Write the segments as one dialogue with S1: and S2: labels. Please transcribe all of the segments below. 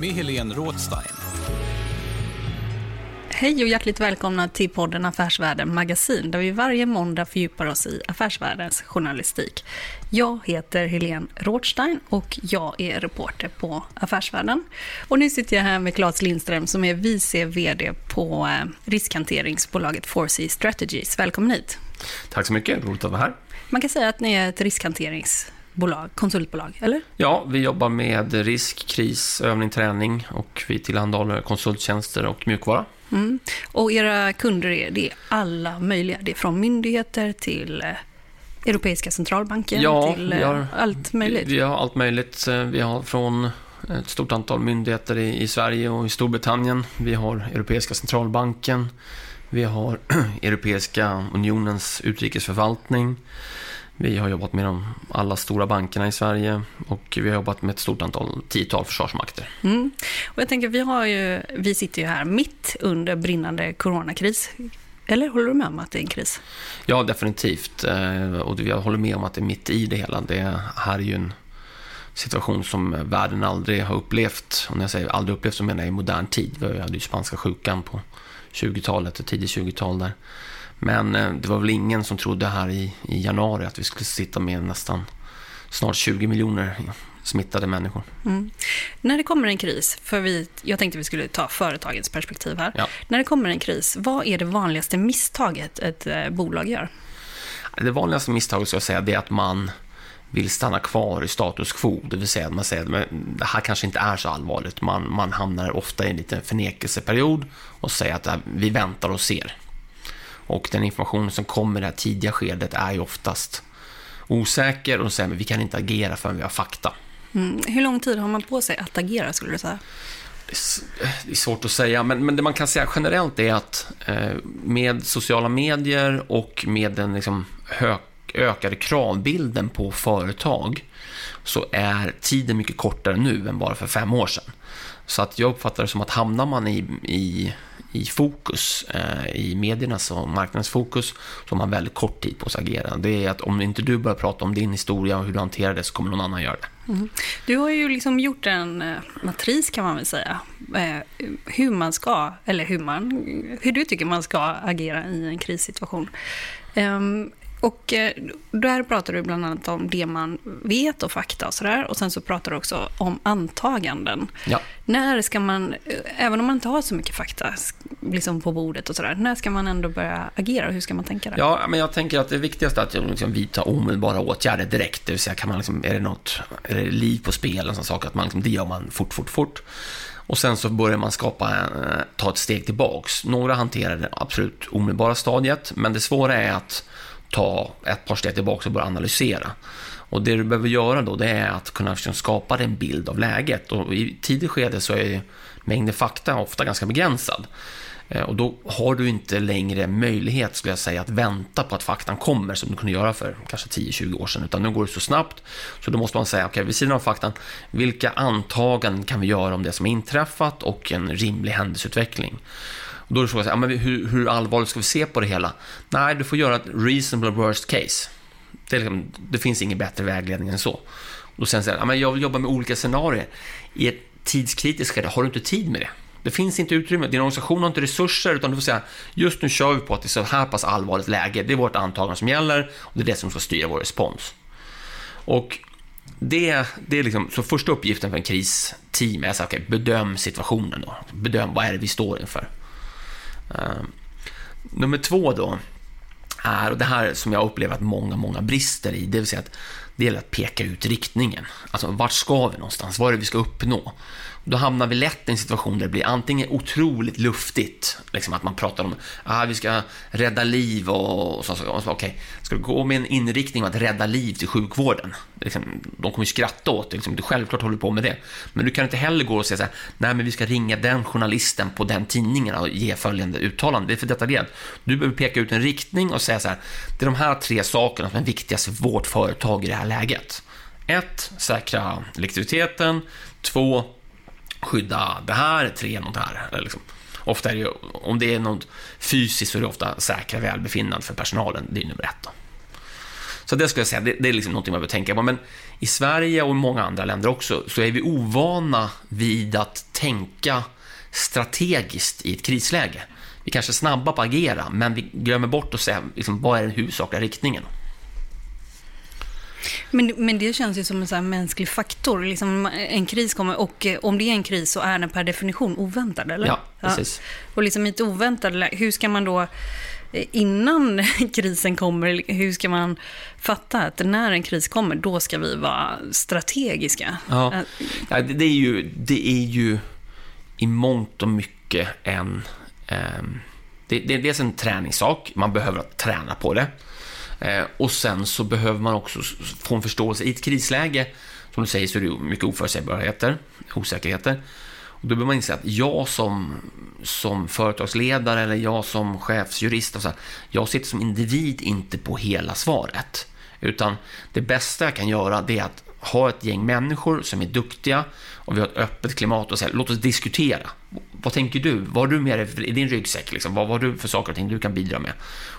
S1: med Helene Rådstein.
S2: Hej och hjärtligt välkomna till podden Affärsvärlden Magasin, där vi varje måndag fördjupar oss i affärsvärldens journalistik. Jag heter Helene Rådstein och jag är reporter på Affärsvärlden. Och nu sitter jag här med Claes Lindström som är vice VD på eh, riskhanteringsbolaget 4C Strategies. Välkommen hit.
S3: Tack så mycket, roligt att vara här.
S2: Man kan säga att ni är ett riskhanteringsbolag, konsultbolag, eller?
S3: Ja, vi jobbar med risk, kris, övning, träning och vi tillhandahåller konsulttjänster och mjukvara.
S2: Mm. Och era kunder är, det är alla möjliga. Det är från myndigheter till eh, Europeiska centralbanken
S3: Ja,
S2: till eh,
S3: har-
S2: allt möjligt.
S3: Vi har allt möjligt. Eh, Vi har från ett stort antal myndigheter i, i Sverige och i Storbritannien. Vi har Europeiska centralbanken. Vi har Europeiska unionens utrikesförvaltning. Vi har jobbat med de alla stora bankerna i Sverige och vi har jobbat med ett stort antal tiotal försvarsmakter.
S2: Mm. Och jag tänker, vi, har ju, vi sitter ju här mitt under brinnande coronakris. Eller håller du med om att det är en kris?
S3: Ja, definitivt. Eh, Och jag håller med om att det är mitt i det hela. Det här är ju en situation som världen aldrig har upplevt. Och när jag säger aldrig upplevt så menar jag i modern tid. Vi hade ju spanska sjukan på 20-talet, tidigt 20-tal där. Men eh, det var väl ingen som trodde här i, i januari att vi skulle sitta med nästan snart 20 miljoner smittade människor.
S2: Mm. När det kommer en kris, för vi, jag tänkte vi skulle ta företagens perspektiv här.
S3: Ja.
S2: När det kommer en kris, vad är det vanligaste misstaget ett eh, bolag gör?
S3: Det vanligaste misstaget ska jag säga det är att man vill stanna kvar i status quo. Det vill säga att man säger att det här kanske inte är så allvarligt. Man, man hamnar ofta i en liten förnekelseperiod och säger att här, vi väntar och ser. Och den information som kommer i det här tidiga skedet är ju oftast osäker och säger att vi kan inte agera förrän vi har fakta.
S2: Mm. Hur lång tid har man på sig att agera, skulle du säga?
S3: Det är svårt att säga, men, men det man kan säga generellt är att eh, med sociala medier och med den liksom och ökade kravbilden på företag så är tiden mycket kortare nu än bara för fem år sedan. Så att jag uppfattar det som att hamnar man i, i, i fokus, eh, i mediernas och marknadens fokus, så har man väldigt kort tid på sig att agera. Det är att om inte du börjar prata om din historia och hur du hanterar det så kommer någon annan göra det.
S2: Mm. Du har ju liksom gjort en eh, matris kan man väl säga. Eh, hur man ska, eller hur, man, hur du tycker man ska agera i en krissituation. Ehm, och eh, där pratar du bland annat om det man vet och fakta och sådär. Och sen så pratar du också om antaganden.
S3: Ja.
S2: När ska man, eh, även om man inte har så mycket fakta liksom på bordet och sådär, när ska man ändå börja agera och hur ska man tänka där?
S3: Ja, men jag tänker att det viktigaste är att liksom vidta omedelbara åtgärder direkt. Det vill säga, kan man liksom, är det något, är det liv på spel, en sån sak, att man liksom, det gör man fort, fort, fort. Och sen så börjar man skapa, eh, ta ett steg tillbaks. Några hanterar det absolut omedelbara stadiet, men det svåra är att ta ett par steg tillbaka och börja analysera. Och det du behöver göra då, det är att kunna liksom skapa en bild av läget. Och i tidigt skede så är mängden fakta ofta ganska begränsad. Eh, och då har du inte längre möjlighet, skulle jag säga, att vänta på att faktan kommer som du kunde göra för kanske 10-20 år sedan. Utan nu går det så snabbt, så då måste man säga, okej, vid sidan av faktan, vilka antaganden kan vi göra om det som inträffat och en rimlig händelseutveckling? Och då är frågan, ja, men hur, hur allvarligt ska vi se på det hela? Nej, du får göra ett reasonable worst case. Det, liksom, det finns ingen bättre vägledning än så. Och då sen säger jag, ja, men jag vill jobba med olika scenarier. I ett tidskritiskt skede har du inte tid med det. Det finns inte utrymme, din organisation har inte resurser, utan du får säga just nu kör vi på att det är så här pass allvarligt läge, det är vårt antagande som gäller och det är det som ska styra vår respons. Och det, det är liksom, så första uppgiften för en kristeam är att okay, bedöm situationen. Då. Bedöm vad är det vi står inför. Ehm, nummer två då är, och det här som jag upplever att många, många brister i, det vill säga att det gäller att peka ut riktningen. Alltså vart ska vi någonstans? Vad är det vi ska uppnå? Då hamnar vi lätt i en situation där det blir antingen otroligt luftigt, liksom att man pratar om att ah, vi ska rädda liv och, och så. Okej, okay. ska du gå med en inriktning att rädda liv till sjukvården? Liksom, de kommer ju skratta åt det, liksom, du självklart håller på med det. Men du kan inte heller gå och säga så här, nej men vi ska ringa den journalisten på den tidningen och ge följande uttalande. Det är för detaljerat. Du behöver peka ut en riktning och säga så här, det är de här tre sakerna som är viktigast för vårt företag i det här läget. 1. säkra likviditeten. 2 skydda det här, tre något här. Eller liksom. Ofta är det, om det är något fysiskt så är det ofta säkra välbefinnande för personalen. Det är nummer ett. Då. Så det skulle jag säga, det, det är liksom något man behöver tänka på. Men i Sverige och i många andra länder också så är vi ovana vid att tänka strategiskt i ett krisläge. Vi kanske är snabba på att agera, men vi glömmer bort att säga liksom, vad är den huvudsakliga riktningen.
S2: Men, men det känns ju som en så mänsklig faktor. Liksom en kris kommer och eh, om det är en kris så är den per definition oväntad, eller?
S3: Ja, precis. Ja.
S2: Och liksom i ett oväntat hur ska man då eh, innan krisen kommer, hur ska man fatta att när en kris kommer, då ska vi vara strategiska?
S3: Ja, eh, ja det, är ju, det är ju i mångt och mycket en... Eh, det, det är dels en träningssak, man behöver träna på det. Eh, och sen så behöver man också få en förståelse. I ett krisläge, som du säger, så är det mycket oförutsägbarheter, osäkerheter. Och då behöver man inse att jag som, som företagsledare eller jag som chefsjurist, och så här, jag sitter som individ inte på hela svaret. Utan det bästa jag kan göra det är att ha ett gäng människor som är duktiga och vi har ett öppet klimat och säga låt oss diskutera. Vad tänker du? Vad har du med dig i din ryggsäck? Liksom? Vad har du för saker och ting du kan bidra med?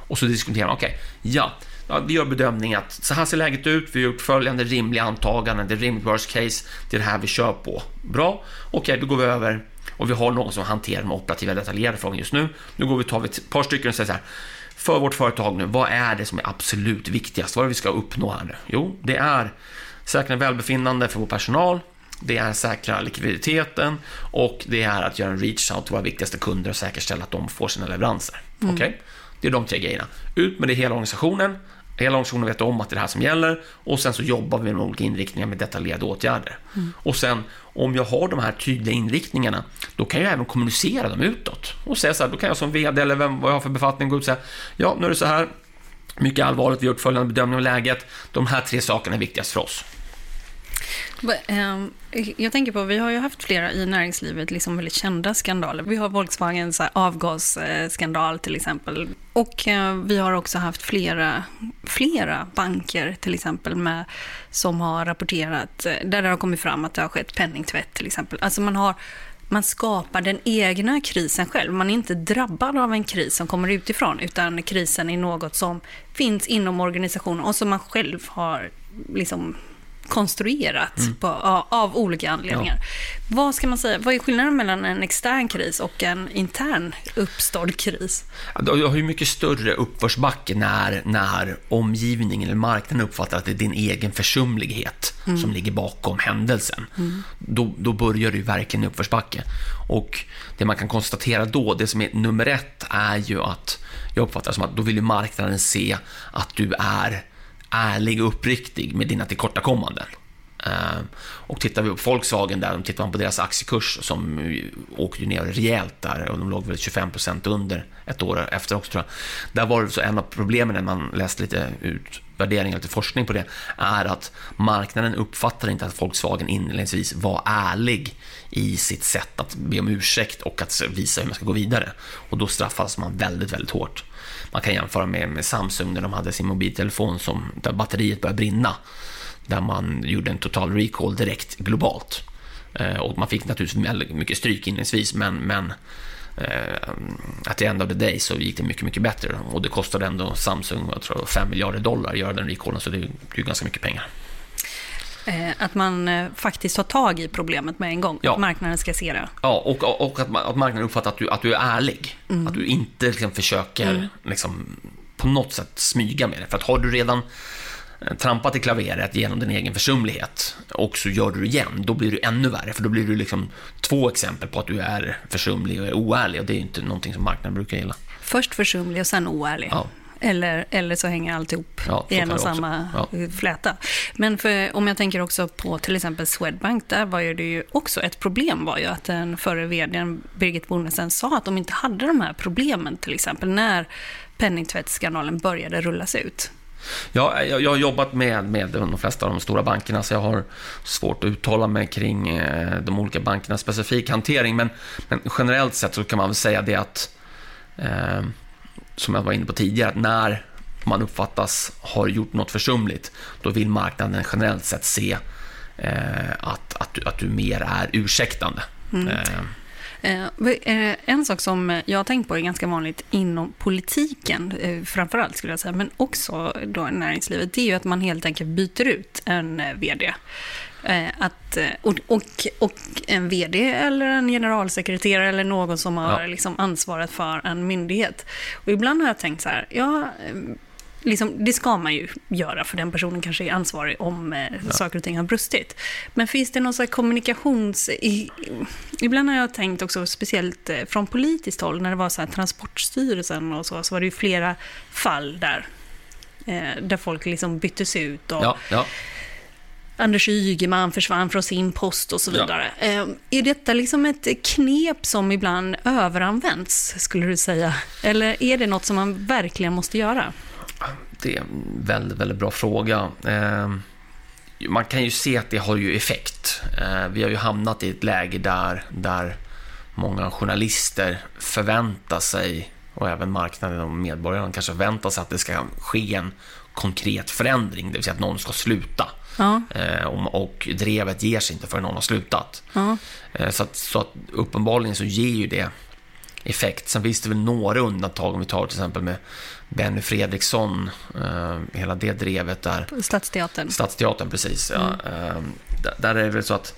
S3: Och så diskuterar man, okej, okay, ja, ja, vi gör bedömningen att så här ser läget ut, vi har gjort följande rimliga antaganden, det är rimligt worst case, det är det här vi kör på. Bra, okej, okay, då går vi över och vi har någon som hanterar de operativa detaljerade frågorna just nu. Nu går vi tar vi ett par stycken och säger så här, för vårt företag nu, vad är det som är absolut viktigast? Vad är det vi ska uppnå här nu? Jo, det är säkra välbefinnande för vår personal, det är säkra likviditeten och det är att göra en reach out till våra viktigaste kunder och säkerställa att de får sina leveranser. Mm. Okay? Det är de tre grejerna. Ut med det i hela organisationen. Hela organisationen vet om att det är det här som gäller och sen så jobbar vi med olika inriktningar med detaljerade åtgärder. Mm. Och sen om jag har de här tydliga inriktningarna, då kan jag även kommunicera dem utåt. Och säga så här, då kan jag som VD eller vem, vad jag har för befattning gå ut och säga, ja nu är det så här, mycket allvarligt, vi har gjort följande bedömning av läget, de här tre sakerna är viktigast för oss.
S2: Ehm, jag tänker på, vi har ju haft flera i näringslivet liksom väldigt kända skandaler. Vi har Volkswagens avgasskandal till exempel. Och eh, vi har också haft flera, flera banker till exempel med, som har rapporterat, eh, där det har kommit fram att det har skett penningtvätt till exempel. Alltså man har man skapar den egna krisen själv. Man är inte drabbad av en kris som kommer utifrån, utan krisen är något som finns inom organisationen och som man själv har liksom konstruerat mm. på, av olika anledningar. Ja. Vad ska man säga, vad är skillnaden mellan en extern kris och en intern uppstådd kris?
S3: Du har ju mycket större uppförsbacke när, när omgivningen eller marknaden uppfattar att det är din egen försumlighet mm. som ligger bakom händelsen. Mm. Då, då börjar du verkligen i uppförsbacke. Och det man kan konstatera då, det som är nummer ett, är ju att jag uppfattar som att då vill ju marknaden se att du är ärlig och uppriktig med dina tillkortakommanden. Ehm, och tittar vi på Volkswagen där, om tittar man på deras aktiekurs som åkte ner rejält där och de låg väl 25% under ett år efter också tror jag. Där var det så en av problemen när man läste lite utvärderingar, lite forskning på det, är att marknaden uppfattar inte att Volkswagen inledningsvis var ärlig i sitt sätt att be om ursäkt och att visa hur man ska gå vidare. Och då straffas man väldigt, väldigt hårt. Man kan jämföra med, med Samsung när de hade sin mobiltelefon som, där batteriet började brinna. Där man gjorde en total recall direkt globalt. Eh, och man fick naturligtvis väldigt mycket stryk inledningsvis, men, men eh, att the end of the day så gick det mycket, mycket bättre. Och det kostade ändå Samsung jag tror, 5 miljarder dollar att göra den recallen, så det är ju ganska mycket pengar.
S2: Eh, att man eh, faktiskt tar tag i problemet med en gång. Ja. Att marknaden ska se det.
S3: Ja, och, och att, att marknaden uppfattar att du, att du är ärlig. Mm. Att du inte liksom, försöker mm. liksom, på något sätt smyga med det. För att har du redan eh, trampat i klaveret genom din egen försumlighet och så gör du det igen, då blir det ännu värre, för då blir du liksom två exempel på att du är försumlig och är oärlig och det är ju inte någonting som marknaden brukar gilla.
S2: Först försumlig och sen oärlig.
S3: Ja.
S2: Eller, eller så hänger alltihop
S3: Ja,
S2: i en och samma
S3: Ja.
S2: fläta. Men för, om jag tänker också på till exempel Swedbank, där var ju det ju också ett problem var ju att den förre vdn Birgit Bonnesen sa att de inte hade de här problemen till exempel när penningtvättsskandalen började rullas ut.
S3: Ja, jag, jag har jobbat med, med de flesta av de stora bankerna, så jag har svårt att uttala mig kring eh, de olika bankernas specifik hantering. Men, men generellt sett så kan man väl säga det att, eh, som jag var inne på tidigare, när man uppfattas ha gjort något försumligt, då vill marknaden generellt sett se eh, att, att, du, att du mer är ursäktande. Eh,
S2: Eh, eh, En sak som jag har tänkt på är ganska vanligt inom politiken, eh, framförallt skulle jag säga, men också då i näringslivet, det är ju att man helt enkelt byter ut en vd. Eh, Att, eh, och, och, och en vd eller en generalsekreterare eller någon som har
S3: Ja.
S2: liksom ansvaret för en myndighet. Och ibland har jag tänkt så här, ja, eh, liksom, det ska man ju göra för den personen kanske är ansvarig om eh, saker och ting har brustit. Men finns det någon här kommunikations... I, ibland har jag tänkt också, speciellt från politiskt håll, när det var så här Transportstyrelsen och så, så var det ju flera fall där. Eh, där folk liksom byttes ut och
S3: ja, ja.
S2: Anders Ygeman försvann från sin post och så
S3: Ja.
S2: vidare. Eh, är detta liksom ett knep som ibland överanvänds, skulle du säga? Eller är det något som man verkligen måste göra?
S3: Det är en väldigt, väldigt bra fråga. Eh, man kan ju se att det har ju effekt. Eh, vi har ju hamnat i ett läge där, där många journalister förväntar sig, och även marknaden och medborgarna kanske förväntar sig att det ska ske en konkret förändring, det vill säga att någon ska sluta.
S2: Ja,
S3: Eh, och, drevet ger sig inte förrän någon har slutat.
S2: ja.
S3: Eh, Så att, så att uppenbarligen så ger ju det effekt. Sen finns det väl några undantag om vi tar till exempel med Benny Fredriksson, eh, hela det drevet där.
S2: Stadsteatern.
S3: Stadsteatern, precis. Ja. Där- där är det väl så att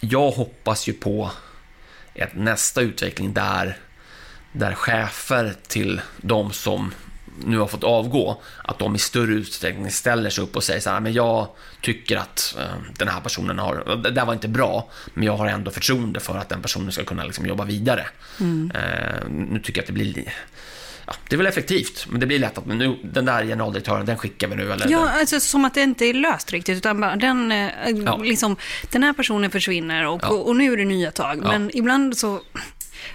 S3: jag hoppas ju på ett nästa utveckling där, där chefer till de som nu har fått avgå, att de i större utsträckning ställer sig upp och säger så här, men jag tycker att eh, den här personen har, det där var inte bra, men jag har ändå förtroende för att den personen ska kunna liksom jobba vidare. Eh, nu tycker jag att det blir, li- ja, det är väl effektivt, men det blir lätt att, men nu, den där generaldirektören, den skickar vi nu, eller?
S2: Ja, alltså som att det inte är löst riktigt, utan bara den, eh,
S3: Ja.
S2: liksom, den här personen försvinner och,
S3: Ja.
S2: och, och nu är det nya tag. Men ibland så,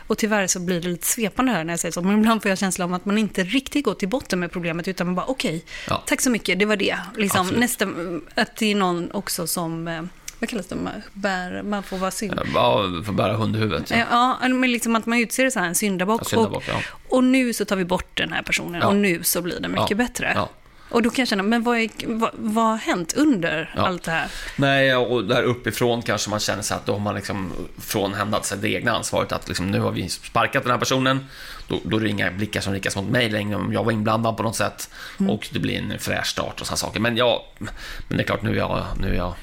S2: och tyvärr så blir det lite svepande här när jag säger så, men ibland får jag känslan om att man inte riktigt går till botten med problemet, utan man bara okej,
S3: Ja.
S2: tack så mycket, det var det. Liksom, nästa, att det är någon också som, eh, vad kallas det, man, bär, man får vara synd.
S3: Ja, får bära hund i huvudet. Ja.
S2: Ja, men liksom att man utser så här en syndabock.
S3: Ja, syndabock,
S2: och,
S3: ja.
S2: och nu så tar vi bort den här personen och nu så blir det mycket bättre. Och då kan jag känna, men vad, är, vad, vad har hänt under
S3: Ja.
S2: allt det här?
S3: Nej, och där uppifrån kanske man känner sig att då har man liksom frånhämndat sig det egna ansvaret. Att liksom, nu har vi sparkat den här personen. Då, då är det inga blickar som riktas mot mig längre om jag var inblandad på något sätt. Och det blir en fräsch start och sådana saker. Men, ja, men det är klart, nu är jag, nu är jag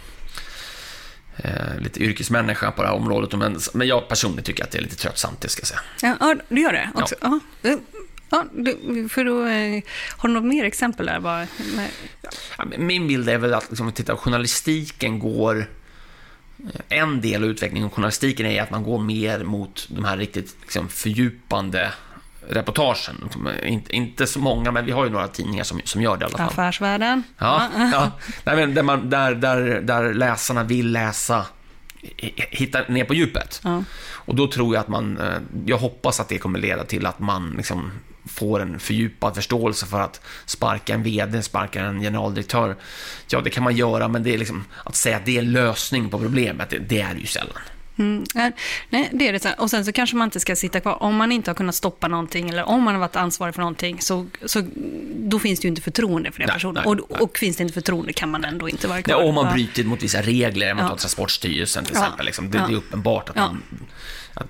S3: eh, lite yrkesmänniska på det här området. Men, men jag personligen tycker att det är lite tröttsamt, det ska jag säga.
S2: Ja, ja du gör det också? Ja. Ja. För då, eh, har du något mer exempel där? Bara,
S3: Min bild är väl att liksom, tittar, journalistiken går... eh, En del av utvecklingen av journalistiken är att man går mer mot de här riktigt liksom, fördjupande reportagen. Liksom, Inte, inte så många, men vi har ju några tidningar som, som gör det i alla fall.
S2: Affärsvärlden?
S3: Ja, ja. Nej, där, man, där, där, där läsarna vill läsa, hi- hitta ner på djupet.
S2: Ja.
S3: Och då tror jag att man, eh, jag hoppas att det kommer leda till att man liksom får en fördjupad förståelse för att sparka en VD, sparka en generaldirektör. Ja, det kan man göra, men det är liksom, att säga att det är lösning på problemet, det, det är det ju sällan.
S2: Mm, nej, nej, det är det. Och sen så kanske man inte ska sitta kvar. Om man inte har kunnat stoppa någonting eller om man har varit ansvarig för någonting, så, så då finns det ju inte förtroende för den
S3: Nej,
S2: personen.
S3: nej,
S2: och,
S3: nej.
S2: och finns det inte förtroende kan man ändå inte vara kvar.
S3: Ja, om man bryter mot vissa regler, man
S2: Ja.
S3: tar Transportstyrelsen till
S2: Ja.
S3: exempel. Liksom. Det,
S2: Ja.
S3: det är uppenbart att, man, att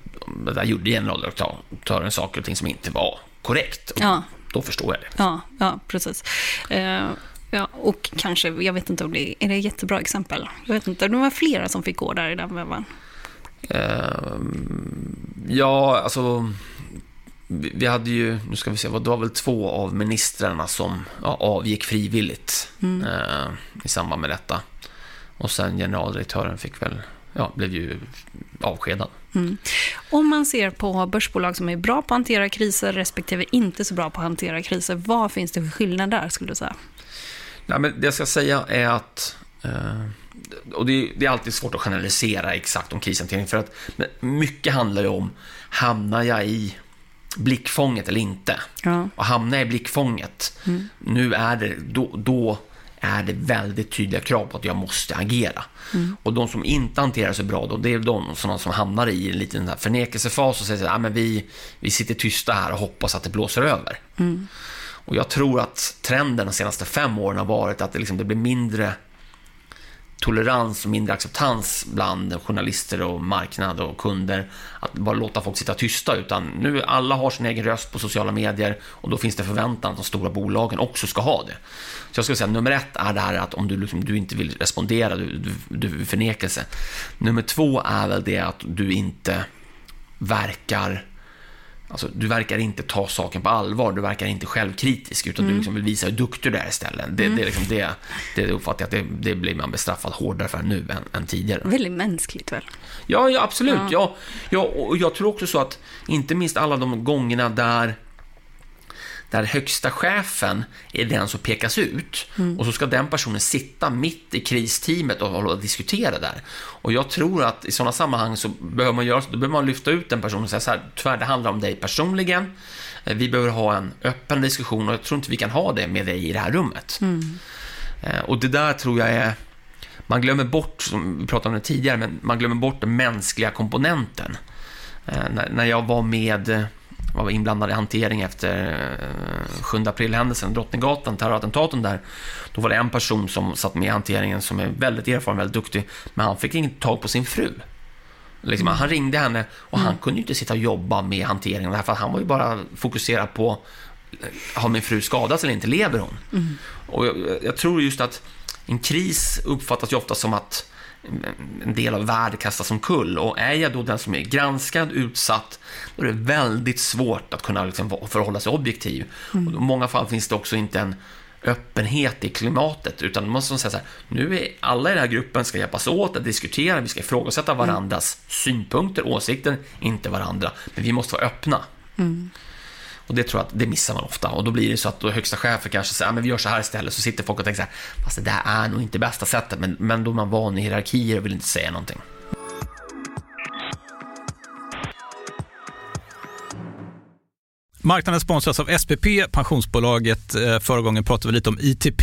S3: där gjorde generaldirektören saker och ting som inte var korrekt.
S2: Ja.
S3: Då förstår jag det.
S2: Ja, ja precis. Eh, ja, och kanske, jag vet inte om det är det ett jättebra exempel. Jag vet inte, det var flera som fick gå där i den vevan.
S3: Ehm, ja, alltså... vi hade ju, nu ska vi se, det var väl två av ministrarna som ja, avgick frivilligt eh, i samband med detta. Och sen generaldirektören fick väl, ja, blev ju avskedad.
S2: Om man ser på börsbolag som är bra på att hantera kriser respektive inte så bra på att hantera kriser, vad finns det för skillnad där skulle du säga?
S3: Nej, men det jag ska säga är att eh, och det är, alltid svårt att generalisera exakt om krishantering för att mycket handlar ju om hamnar jag i blickfånget eller inte?
S2: Ja.
S3: Och hamnar jag i blickfånget, nu är det, då, då är det väldigt tydliga krav på att jag måste agera. Och de som inte hanterar sig bra, då, det är de sådana som hamnar i en liten här förnekelsefas och säger att ah, men vi, vi sitter tysta här och hoppas att det blåser över. Och jag tror att trenden de senaste fem åren har varit att det, liksom, det blir mindre tolerans och mindre acceptans bland journalister och marknad och kunder att bara låta folk sitta tysta utan nu alla har sin egen röst på sociala medier och då finns det förväntan att de stora bolagen också ska ha det. Så jag skulle säga nummer ett är det här att om du, liksom, du inte vill respondera, du, du, du förnekelse. Nummer två är väl det att du inte verkar Alltså, du verkar inte ta saken på allvar, du verkar inte självkritisk, utan du liksom vill visa hur duktig du är istället. Det, det, är liksom det, det uppfattar jag att det, det blir man bestraffad hårdare för nu än, än tidigare.
S2: Väldigt mänskligt väl?
S3: Ja, ja absolut. Ja. Ja, och jag tror också så att, inte minst alla de gångerna där där högsta chefen är den som pekas ut och så ska den personen sitta mitt i kristeamet och och diskutera där. Och jag tror att i sådana sammanhang så behöver man göra då behöver man lyfta ut den personen och säga så här, tyvärr det handlar om dig personligen, Eh, vi behöver ha en öppen diskussion och jag tror inte vi kan ha det med dig i det här rummet. Eh, Och det där tror jag är, man glömmer bort, som vi pratade om det tidigare, men man glömmer bort den mänskliga komponenten. Eh, när, jag var med, var inblandad i hantering efter eh, 7 april-händelsen, Drottninggatan, terrorattentaten där, då var det en person som satt med i hanteringen som är väldigt erfaren, väldigt duktig, men han fick inte tag på sin fru. Liksom, Han ringde henne och han kunde ju inte sitta och jobba med hanteringen av det här, för att han var ju bara fokuserad på har min fru skadats eller inte, lever hon? Och jag, jag tror just att en kris uppfattas ju ofta som att en del av världen kastas omkull och är jag då den som är granskad, utsatt, då är det väldigt svårt att kunna liksom förhålla sig objektiv. Och i många fall finns det också inte en öppenhet i klimatet, utan man måste säga så här, nu är alla i den här gruppen ska hjälpas åt att diskutera, vi ska ifrågasätta varandras synpunkter, åsikter, inte varandra, men vi måste vara öppna. Och det tror jag att det missar man ofta. Och då blir det så att då högsta chefen kanske säger, "Ja, men vi gör så här istället. Så sitter folk och tänker så här, fast det där är nog inte bästa sättet. Men, men då är man van i hierarkier och vill inte säga någonting.
S1: Marknaden sponsras av SPP, pensionsbolaget. Eh, förra gången pratade vi lite om ITP.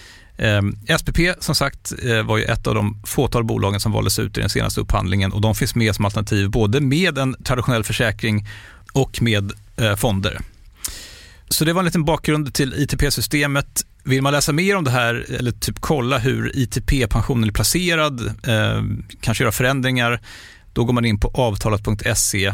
S1: Eh, SPP som sagt eh, var ju ett av de fåtal bolagen som valdes ut i den senaste upphandlingen och de finns med som alternativ både med en traditionell försäkring och med eh, fonder. Så det var en liten bakgrund till ITP-systemet. Vill man läsa mer om det här eller typ kolla hur ITP-pensionen är placerad, ehm, kanske göra förändringar, då går man in på avtalat.se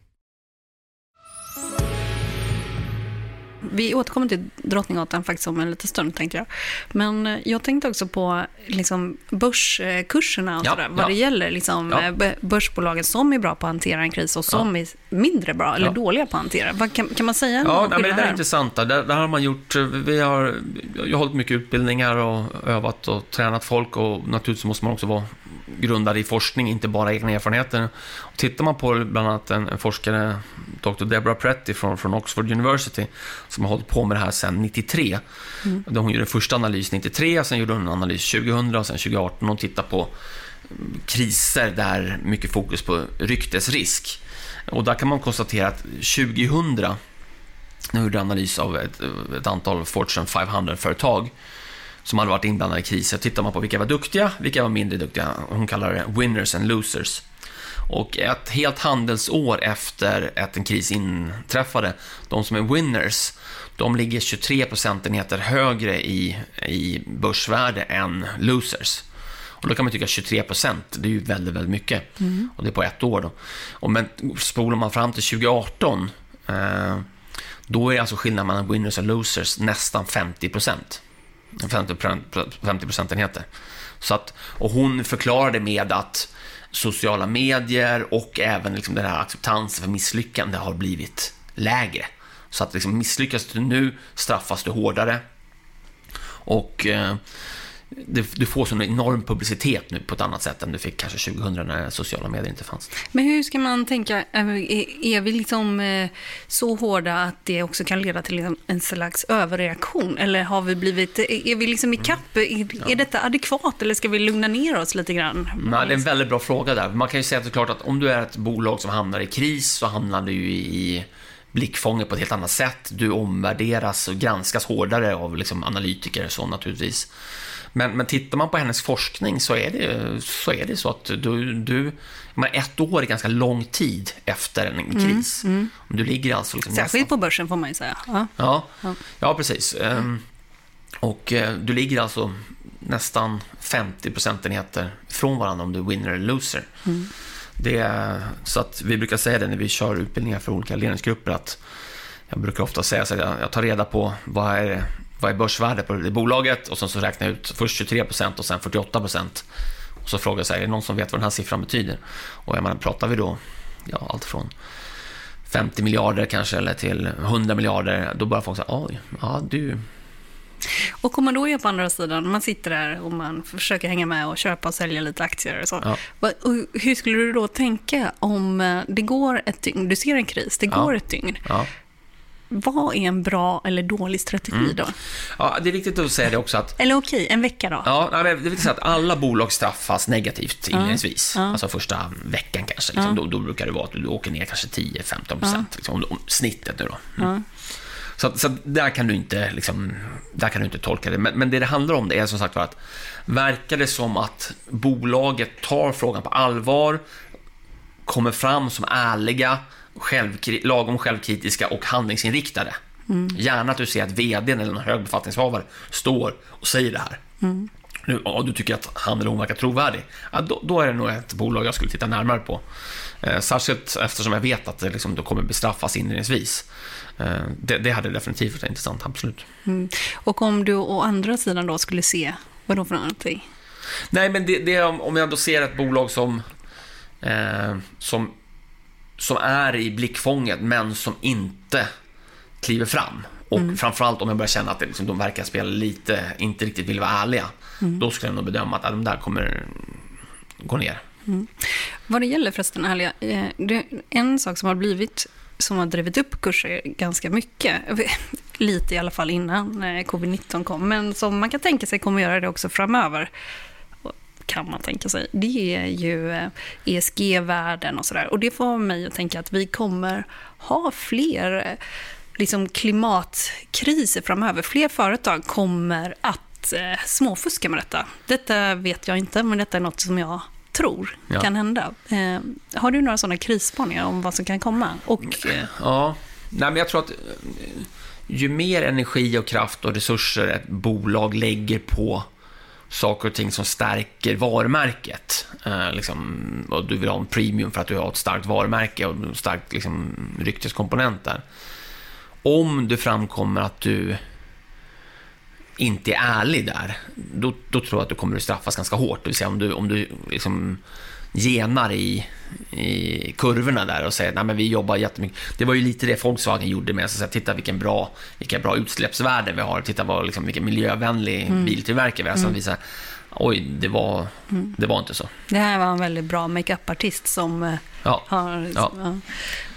S2: Vi återkommer till Drottninggatan faktiskt om en liten stund tänkte jag. Men eh, jag tänkte också på liksom, börskurserna
S3: Ja.
S2: Vad
S3: ja.
S2: det gäller liksom,
S3: Ja.
S2: eh, börsbolagen som är bra på att hantera en kris och som är mindre bra eller
S3: Ja.
S2: dåliga på att hantera. Vad, kan, kan man säga
S3: Ja, nej, men det där är intressant. Där, där har man gjort, vi har, jag har hållit mycket utbildningar och övat och tränat folk och naturligtvis måste man också vara grundad i forskning, inte bara egna erfarenheter. Tittar man på bland annat en, en forskare, Dr. Deborah Pretty från, från Oxford University, som har hållit på med det här sedan 93.
S2: Mm.
S3: Då hon gjorde första analys 93, sen gjorde hon en analys 2000 och sen 2018 och tittade på kriser där mycket fokus på ryktesrisk. Och där kan man konstatera att 2000 nu gjorde analys av ett, ett antal Fortune 500-företag som hade varit inblandade i kriser. Tittar man på vilka var duktiga, vilka var mindre duktiga. Hon kallar det winners and losers. Och ett helt handelsår efter att en kris inträffade, de som är winners, de ligger 23 procentenheter högre i, i börsvärde än losers. Och då kan man tycka 23 procent, det är ju väldigt, väldigt mycket. Och det är på ett år då. Och men spolar man fram till 2018, eh, då är alltså skillnaden mellan winners och losers nästan 50 procent. 50, 50 procentenheter. Så att, och hon förklarade med att sociala medier och även liksom den här acceptansen för misslyckande har blivit lägre. Så att liksom misslyckas du nu straffas du hårdare. Och eh, du, får sån enorm publicitet nu på ett annat sätt än du fick kanske 2000 när sociala medier inte fanns.
S2: Men hur ska man tänka? Är, vi liksom eh, så hårda att det också kan leda till en slags överreaktion? Eller har vi blivit, är är vi liksom i kapp? Är, är detta adekvat eller ska vi lugna ner oss lite grann?
S3: Nej, det är en väldigt bra fråga där. Man kan ju säga såklart att om du är ett bolag som hamnar i kris så hamnar du ju i blickfånget på ett helt annat sätt. Du omvärderas och granskas hårdare av liksom analytiker och så naturligtvis. Men, men tittar man på hennes forskning så är det så, är det så att du, du men ett år är ganska lång tid efter en kris. Du ligger alltså liksom
S2: Särskilt på börsen får man ju säga. Ja.
S3: Ja,
S2: Ja.
S3: precis. Ehm, Och eh, du ligger alltså nästan 50 procentenheter från varandra om du är winner eller loser. Det är, så att vi brukar säga det när vi kör utbildningar för olika ledningsgrupper att jag brukar ofta säga så att jag tar reda på vad är, vad är börsvärdet på det bolaget och sen så räknar jag ut först 23 procent och sen 48 procent. Och så frågar jag så här, är det någon som vet vad den här siffran betyder? Och jag menar, pratar vi då ja, allt från 50 miljarder kanske eller till 100 miljarder, då börjar folk säga oj, ja du,
S2: Och om man då är på andra sidan, man sitter där och man försöker hänga med och köpa och sälja lite aktier och så.
S3: Ja.
S2: Och hur skulle du då tänka om eh, det går ett dygn, du ser en kris, det
S3: Ja.
S2: går ett dygn.
S3: ja.
S2: Vad är en bra eller dålig strategi
S3: Mm.
S2: då?
S3: ja. Det är viktigt att säga det också att
S2: Eller okej, en vecka då?
S3: Ja, det är viktigt att alla bolag straffas negativt inledningsvis. Alltså första veckan kanske. Liksom. Då, då brukar det vara att du åker ner kanske 10-15 procent. Liksom, om- om snittet nu då. Mm. Så, så där kan du inte, liksom, där kan du inte tolka det. Men, men det det handlar om det är som sagt var att verkar det som att bolaget tar frågan på allvar, kommer fram som ärliga, självkri- lagom självkritiska och handlingsinriktade. Gärna att du ser att vd eller någon hög befattningshavare står och säger det här. Nu, ja, du tycker att han eller hon verkar trovärdig. Ja, då, då är det nog ett bolag jag skulle titta närmare på. Eh, särskilt eftersom jag vet att det liksom, då kommer bestraffas inledningsvis. Eh, det, det hade definitivt varit intressant, absolut.
S2: Och om du å andra sidan då skulle se, vad då för någonting?
S3: Nej, men det, det om jag då ser ett bolag som, eh, som, som är i blickfånget, men som inte kliver fram. Och framförallt om jag börjar känna att det, liksom, de verkar spela lite, inte riktigt vill vara ärliga. Då skulle jag nog bedöma att ja, de där kommer gå ner.
S2: Vad det gäller förresten, ärliga, eh, det, en sak som har blivit, som har drivit upp kurser ganska mycket, lite i alla fall innan eh, covid-19 kom, men som man kan tänka sig kommer göra det också framöver, kan man tänka sig, det är ju eh, ESG-värden och sådär. Och det får mig att tänka att vi kommer ha fler eh, liksom klimatkriser framöver. Fler företag kommer att eh, småfuska med detta. Detta vet jag inte, men detta är något som jag tror
S3: Ja.
S2: kan hända. Eh, har du några sådana krisspaningar om vad som kan komma? Och, eh,
S3: Ja, Nej, men jag tror att eh, ju mer energi och kraft och resurser ett bolag lägger på saker och ting som stärker varumärket. Eh, liksom, och du vill ha en premium för att du har ett starkt varumärke och en stark liksom, rykteskomponent där. Om det framkommer att du inte är ärlig där, då, då tror jag att du kommer att straffas ganska hårt. Det vill säga om du, om du liksom genar i, i kurvorna där och säger att vi jobbar jättemycket. Det var ju lite det Volkswagen gjorde med sig. Titta vilken bra, vilka bra utsläppsvärden vi har. Titta vad, liksom, vilken miljövänlig mm. biltillverkare vi har. Mm. Visar, oj, det var, mm. det var inte så.
S2: Det här var en väldigt bra makeup-artist som eh,
S3: ja. har... Ja. Ja.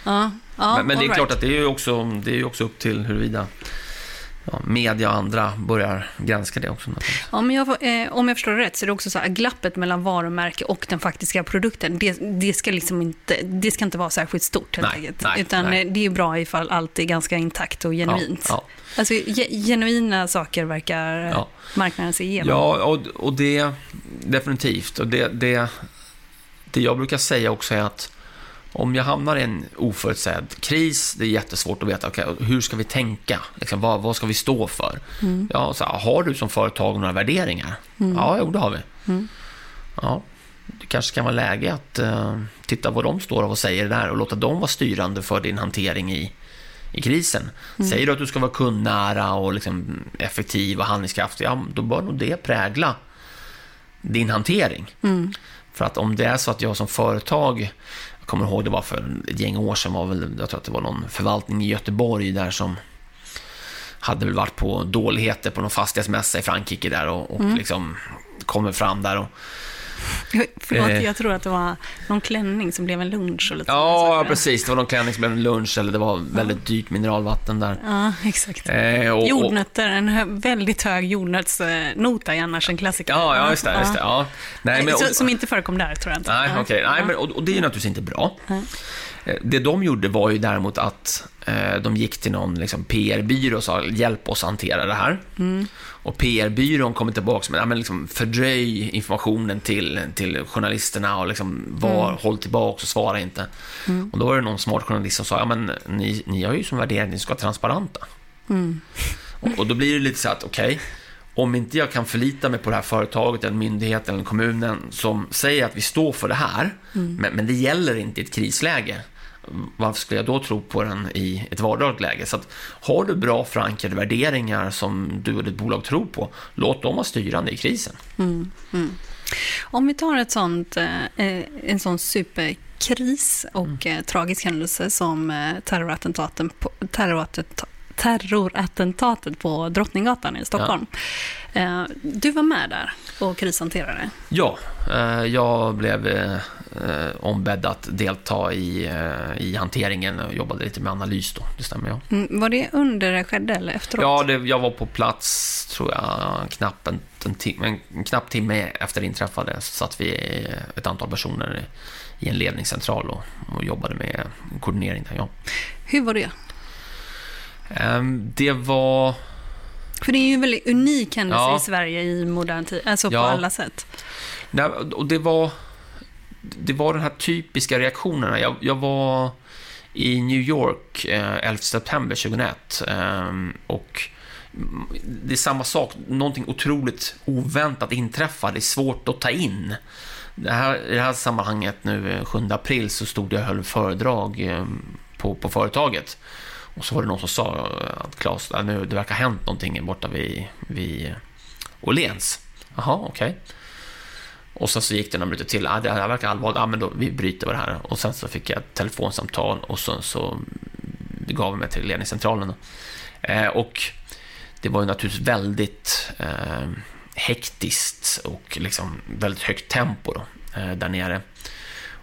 S3: ja. ja. men, men det är right. klart att det är ju också, det är också upp till huruvida ja, media och andra börjar granska det också.
S2: Ja, men jag, eh, om jag förstår det rätt så är det också så att glappet mellan varumärke och den faktiska produkten, det, det, ska, liksom inte, det ska inte vara särskilt stort helt enkelt. Nej, Utan nej. det är bra ifall allt är ganska intakt och genuint. Ja, ja. Alltså, genuina saker verkar ja. marknaden se igenom.
S3: Ja, och, och det definitivt. Och det, det, det jag brukar säga också är att om jag hamnar i en oförutsedd kris, det är jättesvårt att veta, okay, hur ska vi tänka? Liksom, vad, vad ska vi stå för? Mm. Ja, så, har du som företag några värderingar? Mm. Ja, jo, det har vi. Mm. Ja, det kanske kan vara läge att uh, titta vad de står och säger där och låta dem vara styrande för din hantering i, i krisen. Mm. Säger du att du ska vara kundnära och liksom effektiv och handlingskraftig, ja, då bör nog det prägla din hantering. Mm. För att om det är så att jag som företag jag kommer ihåg, det var för ett gäng år sedan, var väl, jag tror att det var någon förvaltning i Göteborg där som hade väl varit på dåligheter på någon fastighetsmässa i Frankrike där och, och mm. liksom kommer fram där och
S2: Förlåt, eh, jag tror att det var någon klänning som blev en lunch. Och lite
S3: ja, precis. Det var någon klänning som blev en lunch eller det var väldigt ja. dyrt mineralvatten där.
S2: Ja, exakt. Eh, och, Jordnötter, en hö väldigt hög jordnötsnota är annars en klassiker.
S3: Ja, ja just det. Just det ja.
S2: Nej, men, och, som inte förekom där, tror jag inte.
S3: Nej, okej. Okay. Nej, men, och, det är naturligtvis inte bra. Mm. Det de gjorde var ju däremot att eh, de gick till någon liksom, PR-byrå och sa hjälp oss hantera det här. Mm. Och PR-byrån kommer tillbaka med, ja, men liksom, fördröj informationen till, till journalisterna och liksom, var, mm. håll tillbaka och svara inte. Mm. Och då var det någon smart journalist som sa, ja men ni, ni har ju som värdering att ni ska vara transparenta. Mm. Och, och, då blir det lite så att, okej, okay, om inte jag kan förlita mig på det här företaget, en myndighet eller kommunen som säger att vi står för det här, mm. men, men det gäller inte i ett krisläge, varför skulle jag då tro på den i ett vardagligt läge? Så att, har du bra förankrade värderingar som du och ditt bolag tror på, låt dem vara styrande i krisen. Mm,
S2: mm. Om vi tar ett sånt, eh, en sån superkris och mm. Eh, tragisk händelse som eh, terrorattentaten på, terrorattentat, terrorattentatet på Drottninggatan i Stockholm. Ja. Du var med där och krishanterade.
S3: Ja, jag blev eh, ombedd att delta i, eh, i hanteringen och jobbade lite med analys då, det stämmer ja.
S2: Mm, var det under det skedde eller efteråt?
S3: Ja, det, jag var på plats, tror jag, knappt en, en, timme, en knapp timme efter det inträffade. Så satt vi ett antal personer i en ledningscentral och, och jobbade med koordinering där, ja.
S2: Hur var det?
S3: Eh, det var...
S2: För det är ju en väldigt unik händelse ja. i Sverige i modern tid, alltså ja. på alla sätt.
S3: Nej, och det var det var den här typiska reaktionerna. Jag, jag var i New York eh, 11 september 2001 eh, och det är samma sak, någonting otroligt oväntat inträffade, det är svårt att ta in. Det här, I det här sammanhanget nu 7 eh, april så stod jag och höll föredrag eh, på, på företaget. Och så var det någon som sa eh, att Claes, nu, det verkar ha hänt någonting borta vid, vid Åhléns. Jaha, okej. Okay. Och sen så gick det några minuter till. Ah, det här verkar allvarligt. Ah, men då, vi bryter det här. Och sen så fick jag ett telefonsamtal och sen så gav jag mig till ledningscentralen. Eh, och det var ju naturligtvis väldigt eh, hektiskt och liksom väldigt högt tempo då, eh, där nere.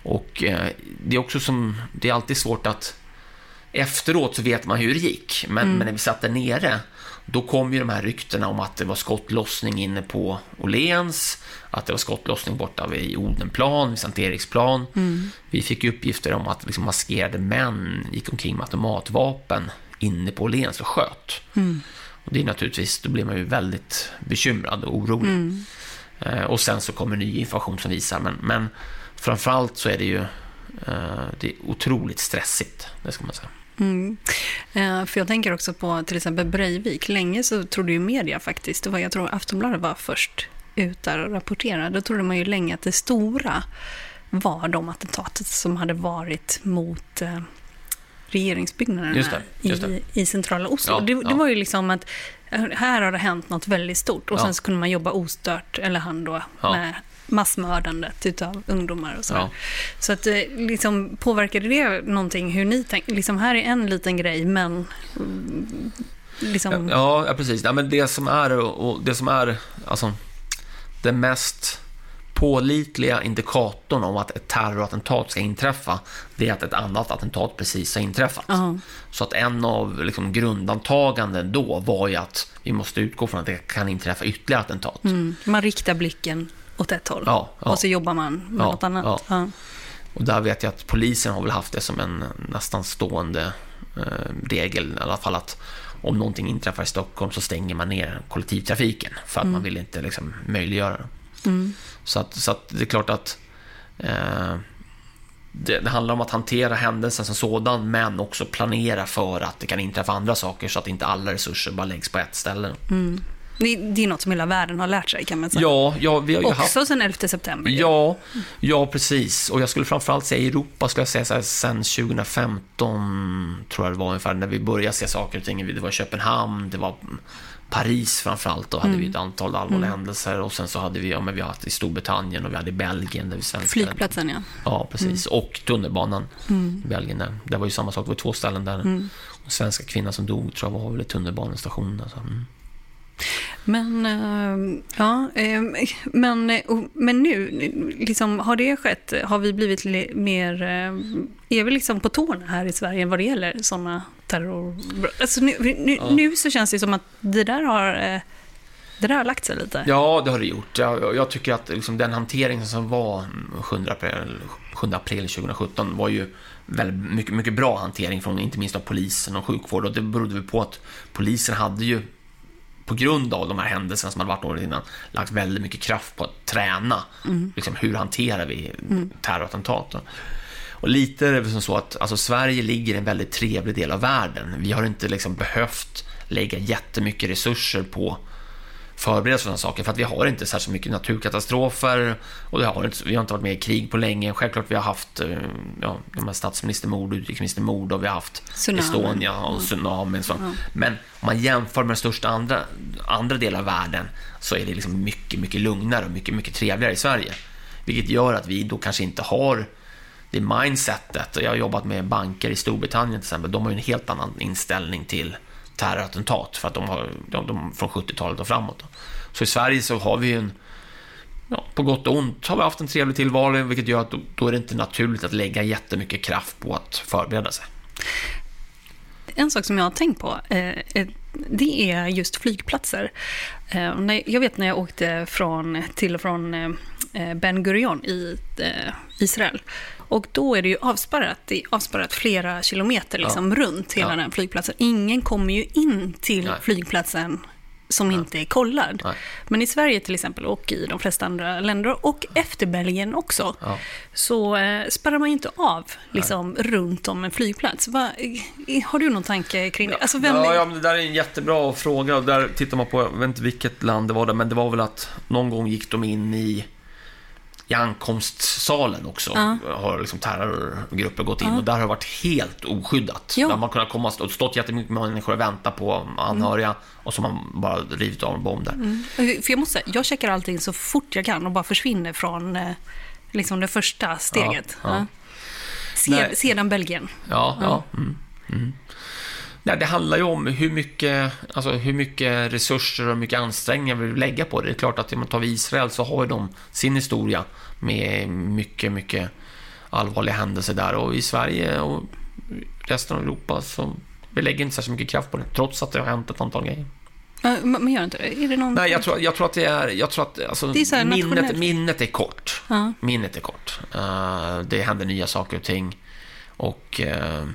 S3: Och eh, det är också som, det är alltid svårt att efteråt så vet man hur det gick, men, mm. men när vi satt där nere då kom ju de här ryktena om att det var skottlossning inne på Åhléns, att det var skottlossning borta vid Odenplan, vid Sankt Eriksplan. Mm. Vi fick uppgifter om att liksom maskerade män gick omkring med automatvapen inne på Åhléns och sköt. Mm. Och det är naturligtvis, då blir man ju väldigt bekymrad och orolig. Mm. Eh, och sen så kommer ny information som visar, men, men framförallt så är det ju eh, det är otroligt stressigt, det ska man säga.
S2: Mm. Eh, för jag tänker också på till exempel Breivik. Länge så trodde ju media faktiskt, det var, jag tror Aftonbladet var först ut där och rapporterade. Då trodde man ju länge att det stora var de attentatet som hade varit mot eh, regeringsbyggnaderna
S3: Just det, just det.
S2: I, i centrala Oslo.
S3: Ja,
S2: det, det
S3: ja.
S2: var ju liksom att eh, här har det hänt något väldigt stort och
S3: Ja.
S2: sen så kunde man jobba ostört, eller han då, med massmördandet utav ungdomar och så.
S3: Ja.
S2: Så att eh, liksom, påverkade det någonting hur ni tänker? Liksom här är en liten grej, men liksom...
S3: Ja, ja precis. Ja, men det som är, och det som är alltså, den mest pålitliga indikatorn om att ett terrorattentat ska inträffa, det är att ett annat attentat precis har inträffat.
S2: Ja.
S3: Så att en av liksom, grundantaganden då var ju att vi måste utgå från att det kan inträffa ytterligare attentat.
S2: Mm, man riktar blicken åt ett håll
S3: Ja, ja.
S2: och så jobbar man med
S3: Ja,
S2: något annat.
S3: ja. Och där vet jag att polisen har väl haft det som en nästan stående eh, regel, i alla fall att om någonting inträffar i Stockholm så stänger man ner kollektivtrafiken för att man vill inte liksom, möjliggöra det.
S2: Mm.
S3: Så, att, så att det är klart att eh, det, det handlar om att hantera händelsen som sådan men också planera för att det kan inträffa andra saker så att inte alla resurser bara läggs på ett ställe.
S2: Det, det är något som hela världen har lärt sig kan man säga.
S3: Ja, ja, vi har ju haft...
S2: Också sen 11 september.
S3: Ja, ja, precis. Och jag skulle framförallt säga i Europa, skulle jag säga så här, sen 2015, tror jag det var ungefär, när vi började se saker och ting. Det var Köpenhamn, det var Paris framförallt, då hade vi ett antal allvarliga händelser. Och sen så hade vi, ja men vi har haft i Storbritannien och vi hade i Belgien, där vi svenskar...
S2: Flygplatsen, ja.
S3: Ja, precis. Och tunnelbanan i Belgien. Där. Det var ju samma sak, det var två ställen där.
S2: Mm.
S3: Och svenska kvinnan som dog, tror jag var väl i tunnelbanestationen. Alltså.
S2: Men, eh, ja, eh, men, eh, men nu, liksom, har det skett? Har vi blivit li- mer... Är vi liksom på tårna här i Sverige vad det gäller sådana terrorbrott? Alltså nu, nu, nu så känns det som att det där har, det där har lagt sig lite.
S3: Ja, det har det gjort. Jag, jag- tycker att liksom den hanteringen som var 7 april, 7 april 2017 var ju väldigt mycket, mycket bra hantering från inte minst av polisen och sjukvård. Och det berodde på att polisen hade ju på grund av de här händelserna som hade varit året innan lagt väldigt mycket kraft på att träna. Liksom, hur hanterar vi terrorattentat? Och lite är det väl som så att alltså, Sverige ligger i en väldigt trevlig del av världen. Vi har inte liksom behövt lägga jättemycket resurser på förbereda sådana saker. För att vi har inte särskilt mycket naturkatastrofer och det har inte, vi har inte varit med i krig på länge. Självklart vi har haft eh, ja, de här statsministermord och utrikesministermord och vi har haft
S2: Tsunami.
S3: Estonia och tsunamin. Så. Men om man jämför med den största andra, andra delar av världen så är det liksom mycket, mycket lugnare och mycket, mycket trevligare i Sverige. Vilket gör att vi då kanske inte har det mindsetet. Och Jag har jobbat med banker i Storbritannien till exempel. De har ju en helt annan inställning till terrorattentat för att de har de, de, från 70-talet och framåt. Så i Sverige så har vi en Ja, på gott och ont har vi haft en trevlig tillvaro, vilket gör att då, då är det inte naturligt att lägga jättemycket kraft på att förbereda sig.
S2: En sak som jag har tänkt på, eh, det är just flygplatser. Eh, Jag vet när jag åkte från, till och från eh, eh Ben Gurion i eh, Israel. Och då är det ju avspärrat, det är avspärrat flera kilometer liksom, runt hela
S3: Ja.
S2: den flygplatsen. Ingen kommer ju in till
S3: Nej.
S2: flygplatsen som inte är kollad.
S3: Nej.
S2: Men i Sverige till exempel och i de flesta andra länder och efter Belgien också
S3: Ja.
S2: så eh, spärrar man ju inte av liksom, runt om en flygplats. Va, har du någon tanke kring det? Alltså, vem,
S3: Ja, ja, det där är en jättebra fråga. Där tittar man på, jag vet inte vilket land det var där, men det var väl att någon gång gick de in i, i ankomstsalen också.
S2: Ja.
S3: Har liksom terrorgrupper gått in och där har det varit helt oskyddat.
S2: Ja.
S3: Där man kunnat komma och stått jättemycket människor och väntat på anhöriga och så har man bara rivit av en bomb där.
S2: För jag måste säga, jag checkar allting så fort jag kan och bara försvinner från eh, liksom det första steget.
S3: Ja, ja.
S2: Ja. Sedan Belgien.
S3: Ja, ja. Mm, mm. Nej, det handlar ju om hur mycket, alltså hur mycket resurser och mycket ansträngningar vi vill lägga på det. Det är klart att om man tar vi Israel så har ju de sin historia med mycket, mycket allvarliga händelser där. Och i Sverige och resten av Europa så vi lägger inte särskilt mycket kraft på det, trots att det har hänt ett antal grejer.
S2: Men gör inte det? Är det någon...
S3: Nej, jag tror, jag tror att det är, jag tror att alltså,
S2: är så
S3: minnet, minnet är kort.
S2: Ja.
S3: Minnet är kort. Eh, det händer nya saker och ting. Och eh,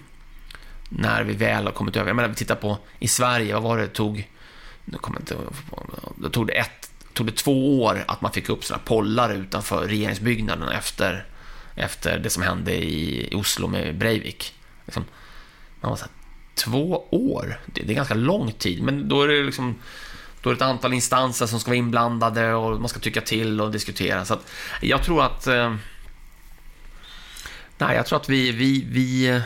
S3: när vi väl har kommit över, jag menar vi tittar på i Sverige, vad var det det tog, nu kommer inte då tog det ett, tog det två år att man fick upp sådana pollar utanför regeringsbyggnaden efter, efter det som hände i, Oslo med Breivik. Liksom, Ja, så här, två år, det, det är ganska lång tid, men då är det liksom då är det ett antal instanser som ska vara inblandade och man ska tycka till och diskutera. Så att jag tror att... Eh, nej, jag tror att vi, vi, vi,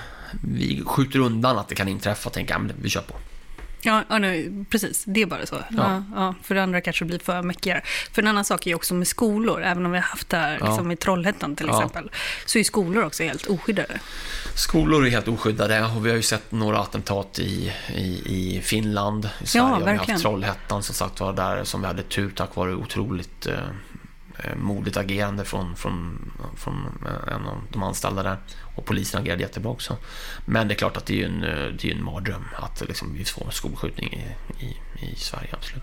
S3: vi skjuter undan att det kan inträffa och tänker att vi kör på.
S2: Ja, ja nej, precis. Det är bara så. Ja. Ja, för det andra kanske blir för mäckigare. För en annan sak är ju också med skolor, även om vi har haft det här
S3: Ja.
S2: liksom, i Trollhättan till
S3: Ja.
S2: exempel, så är skolor också helt oskyddade.
S3: Skolor är helt oskyddade och vi har ju sett några attentat i, i, i Finland, i Sverige har vi
S2: verkligen.
S3: haft Trollhättan som sagt var där som vi hade tur tack vare otroligt eh, Eh, modigt agerande från, från, från eh, en av de anställda där. Och polisen agerade jättebra också. Men det är klart att det är en, eh, det är en mardröm att liksom, vi får skolskjutning i, i, i Sverige, absolut.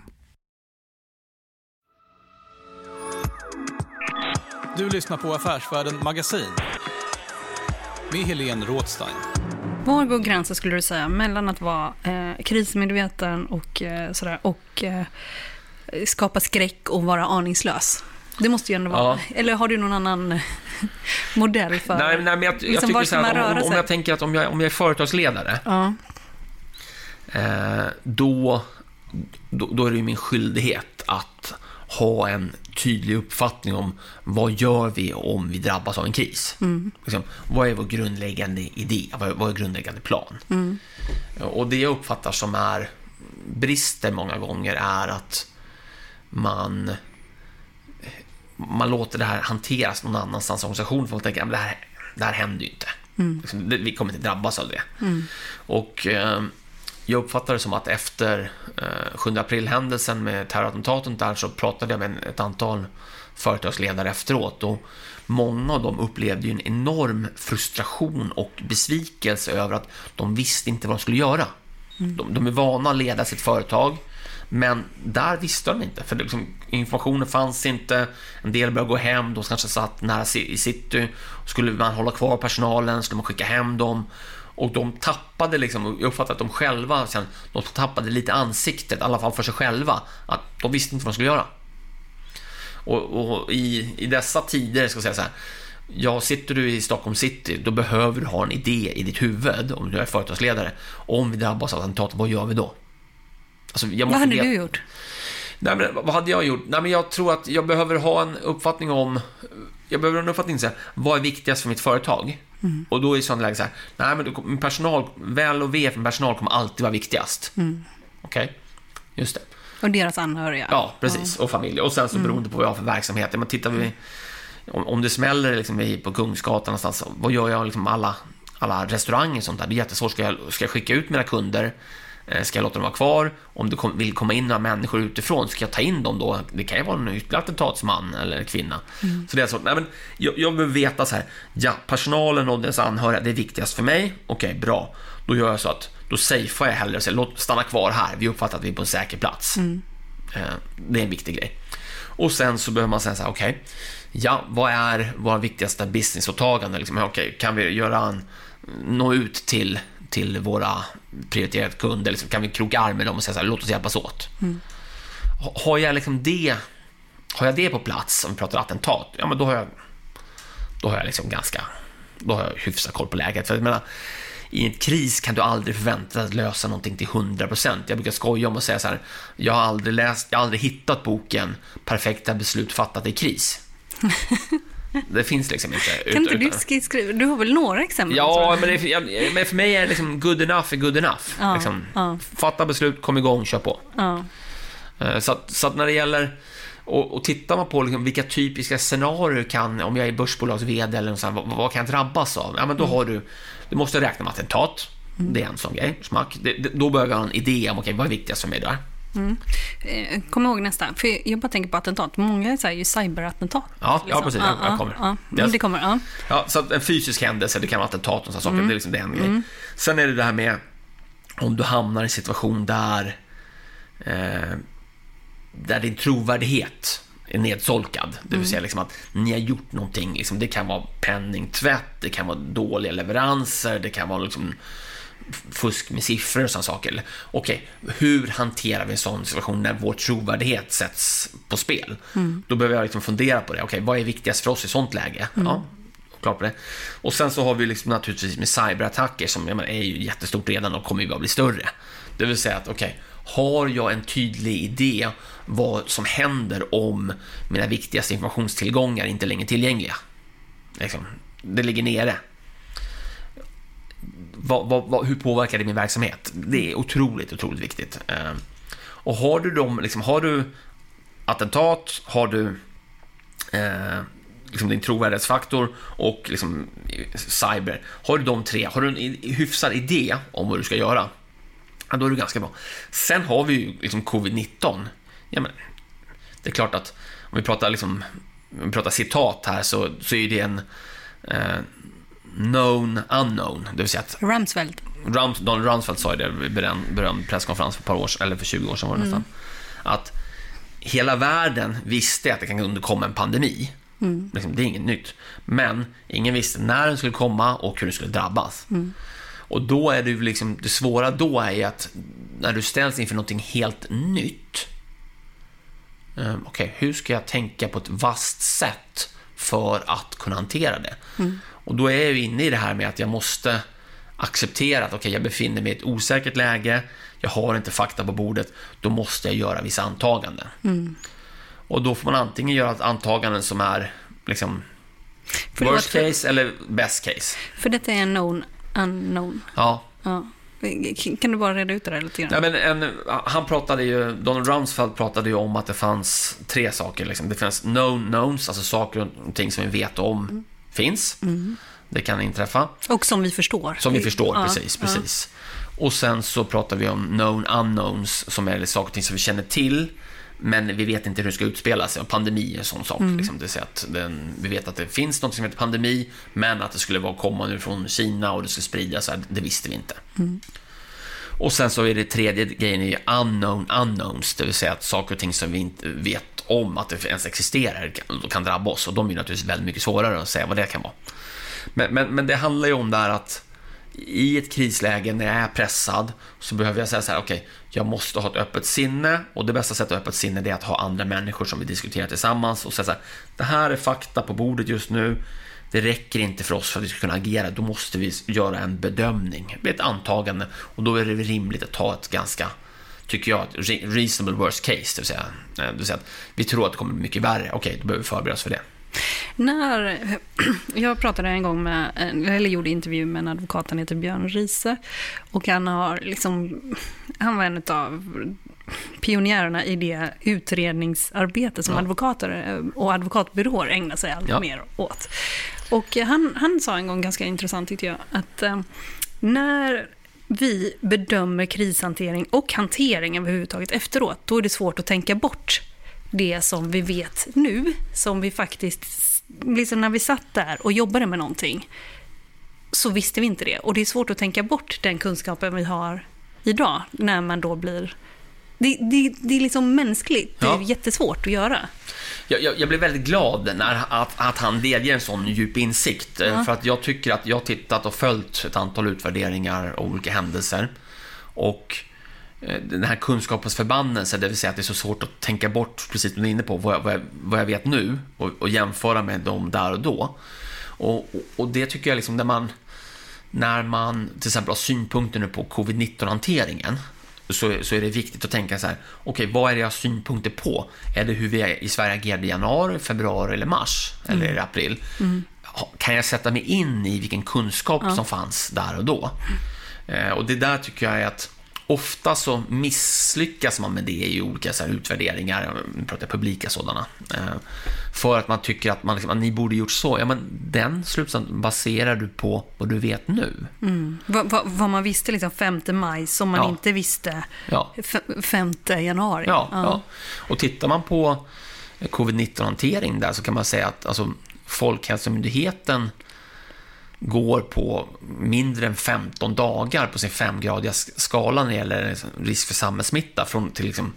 S1: Du lyssnar på Affärsvärlden Magasin med Helene Rådstein.
S2: Var går gränsen skulle du säga mellan att vara eh, krismedveten och eh, sådär och eh, skapa skräck och vara aningslös? Det måste ju ändå vara... Eller har du någon annan modell för...
S3: Nej, nej, men jag, jag
S2: liksom,
S3: tycker så här, om, om jag tänker att om jag, om jag är företagsledare,
S2: Ja.
S3: eh, då, då, då är det ju min skyldighet att ha en tydlig uppfattning om vad gör vi om vi drabbas av en kris. Liksom, vad är vår grundläggande idé? Vad är, är grundläggande plan? Och det jag uppfattar som är brister många gånger är att man man låter det här hanteras någon annanstans i organisationen för man tänker att det här, det här händer ju inte. Liksom, det, vi kommer inte drabbas av det. Och eh, jag uppfattar det som att efter eh, 7 april-händelsen med terrorattentaten där så pratade jag med ett antal företagsledare efteråt och många av dem upplevde ju en enorm frustration och besvikelse över att de visste inte vad de skulle göra. De, de är vana att leda sitt företag, men där visste de inte, för liksom, informationen fanns inte. En del började gå hem, de kanske satt nära i city. Skulle man hålla kvar personalen, skulle man skicka hem dem. Och de tappade, liksom, jag uppfattar att de själva sen, de tappade lite ansiktet, i alla fall för sig själva. Att de visste inte vad de skulle göra. Och, och i, i dessa tider, ska jag säga så här, ja, sitter du i Stockholm city, då behöver du ha en idé i ditt huvud, om du är företagsledare. Om vi drabbas av attentat, vad gör vi då? Alltså, jag
S2: Vad hade du gjort?
S3: Nej, men vad hade jag gjort? Nej, men jag tror att jag behöver ha en uppfattning om... Jag behöver ha en uppfattning här, vad är viktigast för mitt företag? Och då är sånt läge så här, nej men personal, väl och ve för personal kommer alltid vara viktigast. Okej? Just det.
S2: Och deras anhöriga?
S3: Ja, precis. Och familj. Och sen så beroende på vad jag har för verksamhet. Men tittar vi... Om, om det smäller liksom på Kungsgatan någonstans, vad gör jag liksom alla, alla restauranger och sånt där? Det är jättesvårt. Ska jag, ska jag skicka ut mina kunder? Eh, Ska jag låta dem vara kvar? Om det kom, vill komma in några människor utifrån, ska jag ta in dem då? Det kan ju vara en ytterligare attentatsman eller kvinna. Så det är så, nej men jag, jag behöver veta så här, ja, personalen och dess anhöriga, det är viktigast för mig. Okej, bra. Då gör jag så att, då safear jag hellre och säger, låt stanna kvar här, vi uppfattar att vi är på en säker plats. Eh, Det är en viktig grej. Och sen så behöver man säga så här, okej, ja, vad är våra viktigaste businessåtaganden? Liksom, okej, kan vi göra en, nå ut till, till våra prioriterade kunder? Liksom, kan vi kroka arm med dem och säga så här, låt oss hjälpas åt? Ha- Har jag liksom det, har jag det på plats, om vi pratar attentat, ja men då har jag, då har jag liksom ganska, då har jag hyfsat koll på läget. För jag menar, i en kris kan du aldrig förvänta dig att lösa någonting till 100%. Jag brukar skoja om och säga så här, jag har aldrig läst, jag har aldrig hittat boken Perfekta beslut fattat i kris. Det finns liksom inte.
S2: Kan inte du skriva, du har väl några exempel?
S3: Ja,
S2: jag.
S3: men, det, jag, men för mig är det liksom good enough är good enough.
S2: Ja,
S3: liksom.
S2: ja.
S3: Fatta beslut, kom igång, kör på.
S2: Ja.
S3: Eh, Så att, så att när det gäller, och, och tittar man på liksom vilka typiska scenarier kan, om jag är börsbolags VD eller något sånt, vad, vad kan jag drabbas av? Ja, men då har du, du måste räkna med attentat. Det är en sån grej, smack. Det, det, då behöver jag ha en idé om, okej, vad är viktigast för mig där?
S2: Eh, Kom ihåg nästa, för jag bara tänker på attentat. Många säger ju cyberattentat.
S3: Ja, ja precis, jag, jag kommer.
S2: Ja, ja.
S3: Yes.
S2: Det kommer, ja.
S3: Ja, så en fysisk händelse, det kan vara attentat och sådana saker, det är liksom det en grej. Sen är det det här med om du hamnar i en situation där, eh, där din trovärdighet är nedsolkad. Det vill säga liksom att ni har gjort någonting, liksom, det kan vara penningtvätt, det kan vara dåliga leveranser, det kan vara liksom fusk med siffror och sådana saker. Okej, hur hanterar vi en sån situation när vår trovärdighet sätts på spel? Då behöver jag liksom fundera på det. Okej, vad är viktigast för oss i sånt läge? Ja, klart på det. Och sen så har vi liksom naturligtvis med cyberattacker som menar, är ju jättestort redan och kommer ju bara bli större. Det vill säga att okej, har jag en tydlig idé vad som händer om mina viktigaste informationstillgångar inte längre är tillgängliga? Liksom, det ligger nere vad, vad, vad, hur påverkar det min verksamhet? Det är otroligt, otroligt viktigt. Eh, och har du dem, liksom, har du attentat, har du eh, liksom din trovärdighetsfaktor och liksom cyber. Har du de tre, har du en hyfsad idé om vad du ska göra, ja, då är du ganska bra. Sen har vi ju liksom covid-19. Ja, men, det är klart att om vi pratar, liksom, om vi pratar citat här så, så är det en eh, known unknown. Det vill säga att
S2: Ramsfeld.
S3: Rums, Donald Rumsfeld sa ju det vid berömd, berömd presskonferens för ett par år eller för 20 år sedan var det nästan. Att hela världen visste att det kan underkomma en pandemi. Liksom, det är inget nytt. Men ingen visste när den skulle komma och hur den skulle drabbas. Och då är det liksom, det svåra då är att när du ställs inför någonting helt nytt. Um, Okej, hur ska jag tänka på ett vasst sätt för att kunna hantera det? Och då är jag inne i det här med att jag måste acceptera att okej, jag befinner mig i ett osäkert läge, jag har inte fakta på bordet, då måste jag göra vissa antaganden. Och då får man antingen göra antaganden som är liksom
S2: För
S3: worst
S2: var-
S3: case eller best case.
S2: För detta är en known unknown.
S3: Ja.
S2: Ja. Kan du bara reda ut det där lite grann?
S3: Ja, men en, han pratade ju, Donald Rumsfeld pratade ju om att det fanns tre saker. Liksom. Det finns known knowns, alltså saker och ting som vi vet om finns. Det kan inträffa.
S2: Och som vi förstår.
S3: Som vi förstår,
S2: Ja,
S3: precis.
S2: ja.
S3: precis. Och sen så pratar vi om known unknowns, som är saker och ting som vi känner till, men vi vet inte hur det ska utspela sig. Pandemi är en sån sak. Liksom. Det vill att den, vi vet att det finns något som heter pandemi, men att det skulle vara komma nu från Kina och det skulle spridas, det visste vi inte. Och sen så är det tredje grejen är ju unknown unknowns, det vill säga att saker och ting som vi inte vet om att det ens existerar kan, kan drabba oss. Och de är ju naturligtvis väldigt mycket svårare att säga vad det kan vara. Men, men, men det handlar ju om det här att i ett krisläge när jag är pressad så behöver jag säga så här, okej, jag måste ha ett öppet sinne och det bästa sättet att ha öppet sinne är att ha andra människor som vi diskuterar tillsammans och säga så här, det här är fakta på bordet just nu. Det räcker inte för oss för att vi ska kunna agera. Då måste vi göra en bedömning. Ett antagande och då är det rimligt att ta ett ganska, tycker jag, ett re- reasonable worst case. Det vill säga, eh, det vill säga att vi tror att det kommer bli mycket värre. Okej, då behöver vi förbereda oss för det.
S2: När, jag pratade en gång med, eller gjorde intervju med en advokat, han heter Björn Riese. Och han, har liksom, han var en av pionjärerna i det utredningsarbete som
S3: Ja.
S2: advokater eh, och advokatbyråer ägnar sig allt
S3: Ja.
S2: mer åt. Och han, han sa en gång ganska intressant tyckte jag, att eh, när vi bedömer krishantering och hantering överhuvudtaget efteråt, då är det svårt att tänka bort det som vi vet nu, som vi faktiskt, liksom när vi satt där och jobbade med någonting, så visste vi inte det. Och det är svårt att tänka bort den kunskapen vi har idag, när man då blir Det, det, det är liksom mänskligt. Det är
S3: Ja.
S2: jättesvårt att göra.
S3: Jag, jag, jag blev väldigt glad när, att, att han delger en sån djup insikt. eh, För att jag tycker att jag har tittat och följt ett antal utvärderingar och olika händelser. Och eh, den här kunskapens förbannelse, det vill säga att det är så svårt att tänka bort, precis som du är inne på, vad jag, vad jag, vad jag vet nu och, och jämföra med dem där och då. Och, och, och det tycker jag liksom, när man, när man till exempel har synpunkter nu på covid-19-hanteringen, så, så är det viktigt att tänka så här, okej, vad är det jag har synpunkter på? Är det hur vi i Sverige agerade i januari, februari eller mars? Eller april? Ha- Kan jag sätta mig in i vilken kunskap som fanns där och då? Eh, och det där tycker jag är att ofta så misslyckas man med det i olika så utvärderingar, nu pratar jag publika sådana, eh, för att man tycker att man liksom, ni borde gjort så. Ja, men den slutsatsen baserar du på vad du vet nu.
S2: Vad, vad, vad man visste liksom 5 maj som man
S3: Ja.
S2: inte visste
S3: Ja.
S2: f- 5 januari.
S3: Ja, ja. Och tittar man på covid-19-hantering där så kan man säga att alltså, Folkhälsomyndigheten går på mindre än 15 dagar på sin femgradiga skala när det gäller risk för samhällssmitta från till liksom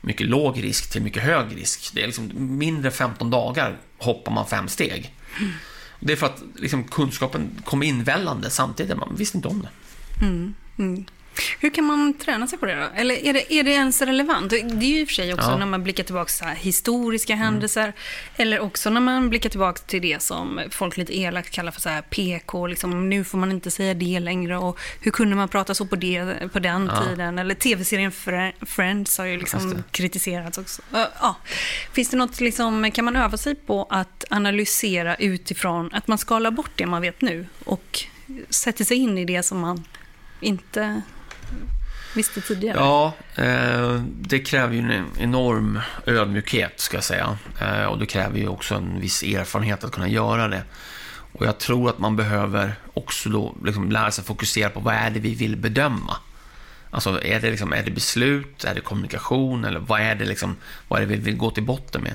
S3: mycket låg risk till mycket hög risk. Det är liksom mindre än 15 dagar hoppar man fem steg. Det är för att liksom, kunskapen kom invällande samtidigt, man visste inte om det. Mm. Mm.
S2: Hur kan man träna sig på det då? Eller är det, är det ens relevant? Det är ju i och för sig också
S3: Ja.
S2: när man blickar tillbaka så här historiska händelser. Eller också när man blickar tillbaka till det som folk lite elakt kallar för så här PK. Liksom, nu får man inte säga det längre. Och hur kunde man prata så på, det, på den tiden? Eller tv-serien Friends har ju liksom kritiserats också. Ja, Ja. Finns det något, liksom, kan man öva sig på att analysera utifrån att man skalar bort det man vet nu och sätter sig in i det som man inte visste tidigare?
S3: Ja, eh, det kräver ju en enorm ödmjukhet, ska jag säga. Eh, och det kräver ju också en viss erfarenhet att kunna göra det. Och jag tror att man behöver också då liksom lära sig fokusera på vad är det vi vill bedöma. Alltså, är det, liksom, är det beslut, är det kommunikation eller vad är det, liksom, vad är det vi vill gå till botten med?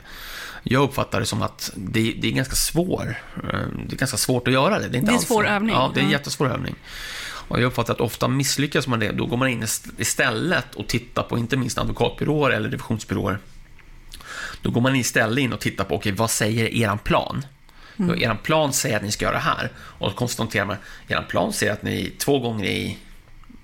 S3: Jag uppfattar det som att det, det är ganska svår, eh, det är ganska svårt att göra det. Det är, inte
S2: Det är en
S3: alls-
S2: svår övning.
S3: Ja, det är en jättesvår övning. Och jag uppfattar att ofta misslyckas man det, då går man in ist- istället och tittar på inte minst advokatbyråer eller revisionsbyråer. Då går man istället in och tittar på, okej, vad säger eran plan? Mm. Eran plan säger att ni ska göra det här. Och då konstaterar man, eran plan säger att ni två gånger i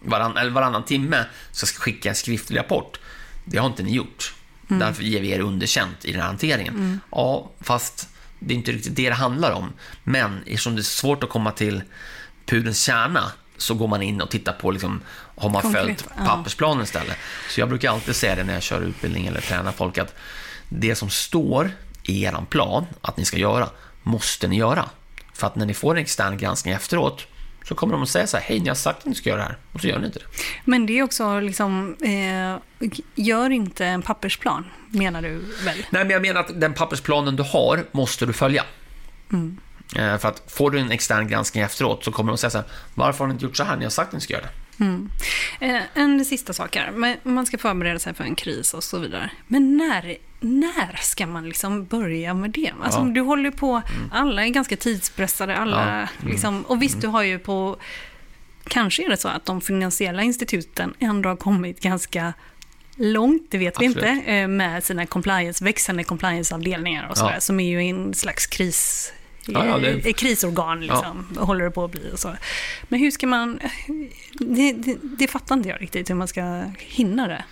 S3: varann, eller varannan timme ska skicka en skriftlig rapport. Det har inte ni gjort. Därför ger vi er underkänt i den här hanteringen. Ja, fast det är inte riktigt det det handlar om. Men eftersom det är svårt att komma till pudelns kärna så går man in och tittar på, liksom, har man
S2: Konkret,
S3: följt
S2: ja.
S3: pappersplanen istället? Så jag brukar alltid säga det när jag kör utbildning eller tränar folk, att det som står i er plan att ni ska göra, måste ni göra. För att när ni får en extern granskning efteråt, så kommer de att säga så här, hej, ni har sagt att ni ska göra det här, och så gör ni inte det.
S2: Men det är också liksom, eh, gör inte en pappersplan, menar du väl?
S3: Nej, men jag menar att den pappersplanen du har, måste du följa. Eh, För att får du en extern granskning efteråt så kommer de säga så här, varför har ni inte gjort så här? Ni har sagt att ni ska göra det.
S2: Eh, en sista sak här, man ska förbereda sig för en kris och så vidare. Men när, när ska man liksom börja med det? Alltså,
S3: Ja.
S2: Du håller på, alla är ganska tidspressade, alla
S3: Ja.
S2: liksom, och visst du har ju på, kanske är det så att de finansiella instituten ändå har kommit ganska långt, det vet
S3: Absolut.
S2: vi inte, eh, med sina compliance, växande compliance-avdelningar och sådär,
S3: Ja.
S2: som är ju en slags kris
S3: Ja, ja, det-
S2: eh, krisorgan liksom, håller det på att bli och så. Men hur ska man, det, det, det fattar inte jag riktigt hur man ska hinna det.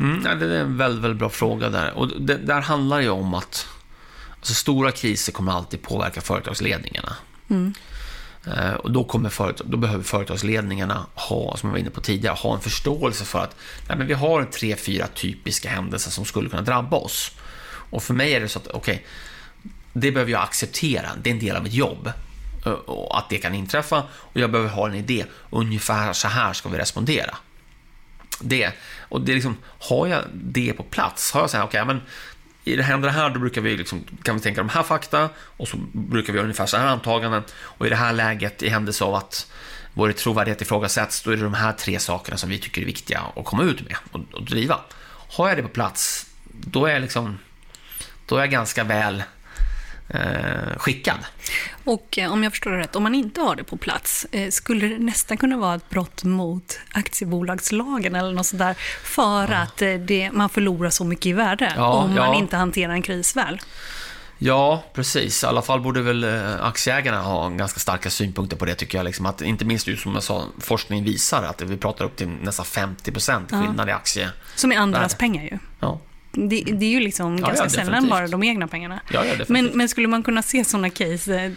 S3: Mm, nej, det är en väldigt, väldigt bra fråga där. Och det, där handlar ju om att alltså, stora kriser kommer alltid påverka företagsledningarna. Eh, och då, kommer företag, då behöver företagsledningarna ha, som jag var inne på tidigare, ha en förståelse för att nej, men vi har tre, fyra typiska händelser som skulle kunna drabba oss. Och för mig är det så att, okej, det behöver jag acceptera, det är en del av mitt jobb. Eh, och att det kan inträffa och jag behöver ha en idé, ungefär så här ska vi respondera det. Och det är liksom, har jag det på plats? Har jag så här, okej, men i det händer det här, då brukar vi liksom, kan vi tänka de här fakta och så brukar vi göra ungefär så här antaganden. Och i det här läget, i händelse av att vår trovärdighet ifrågasätts, då är det de här tre sakerna som vi tycker är viktiga att komma ut med och, och driva. Har jag det på plats, då är jag liksom, då är jag ganska väl eh, skickad.
S2: Och eh, om jag förstår det rätt, om man inte har det på plats, eh, skulle det nästan kunna vara ett brott mot aktiebolagslagen eller något sånt där, för att eh, det, man förlorar så mycket i värde
S3: Ja,
S2: om man
S3: ja.
S2: inte hanterar en kris väl?
S3: Ja, precis. I alla fall borde väl eh, aktieägarna ha ganska starka synpunkter på det tycker jag. Liksom att, inte minst ju som jag sa, forskning visar att vi pratar upp till nästan 50% skillnad i aktie.
S2: Som är andras pengar ju.
S3: Ja.
S2: Det, det är ju liksom
S3: Ja,
S2: ganska
S3: ja,
S2: sällan bara de egna pengarna.
S3: Ja,
S2: men, men skulle man kunna se sådana case eh,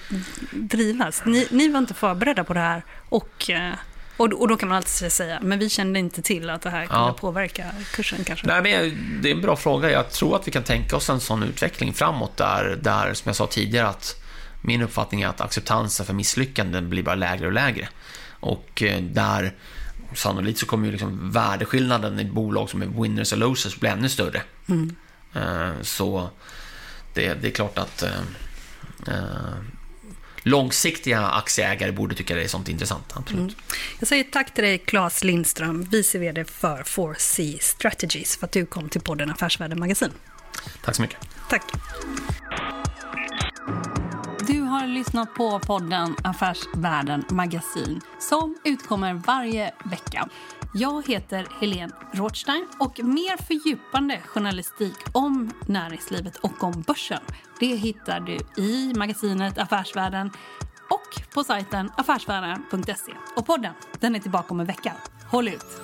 S2: drivas? Ni, ni var inte förberedda på det här och, eh, och, och då kan man alltid säga, men vi kände inte till att det här kunde påverka kursen kanske.
S3: Nej, men det är en bra fråga. Jag tror att vi kan tänka oss en sån utveckling framåt där, där som jag sa tidigare, att min uppfattning är att acceptansen för misslyckanden blir bara lägre och lägre. Och eh, där sannolikt så kommer ju liksom värdeskillnaden i bolag som är winners och losers bli ännu större. Eh, Så det, det är klart att eh, eh, långsiktiga aktieägare borde tycka det är sånt intressant. Absolut.
S2: Jag säger tack till dig, Claes Lindström, vice vd för 4C Strategies, för att du kom till podden Affärsvärlden Magasin.
S3: Tack så mycket.
S2: Tack. Du har lyssnat på podden Affärsvärlden Magasin som utkommer varje vecka. Jag heter Helene Rothstein och mer fördjupande journalistik om näringslivet och om börsen det hittar du i magasinet Affärsvärlden och på sajten affärsvärlden.se. Och podden den är tillbaka om en vecka. Håll ut!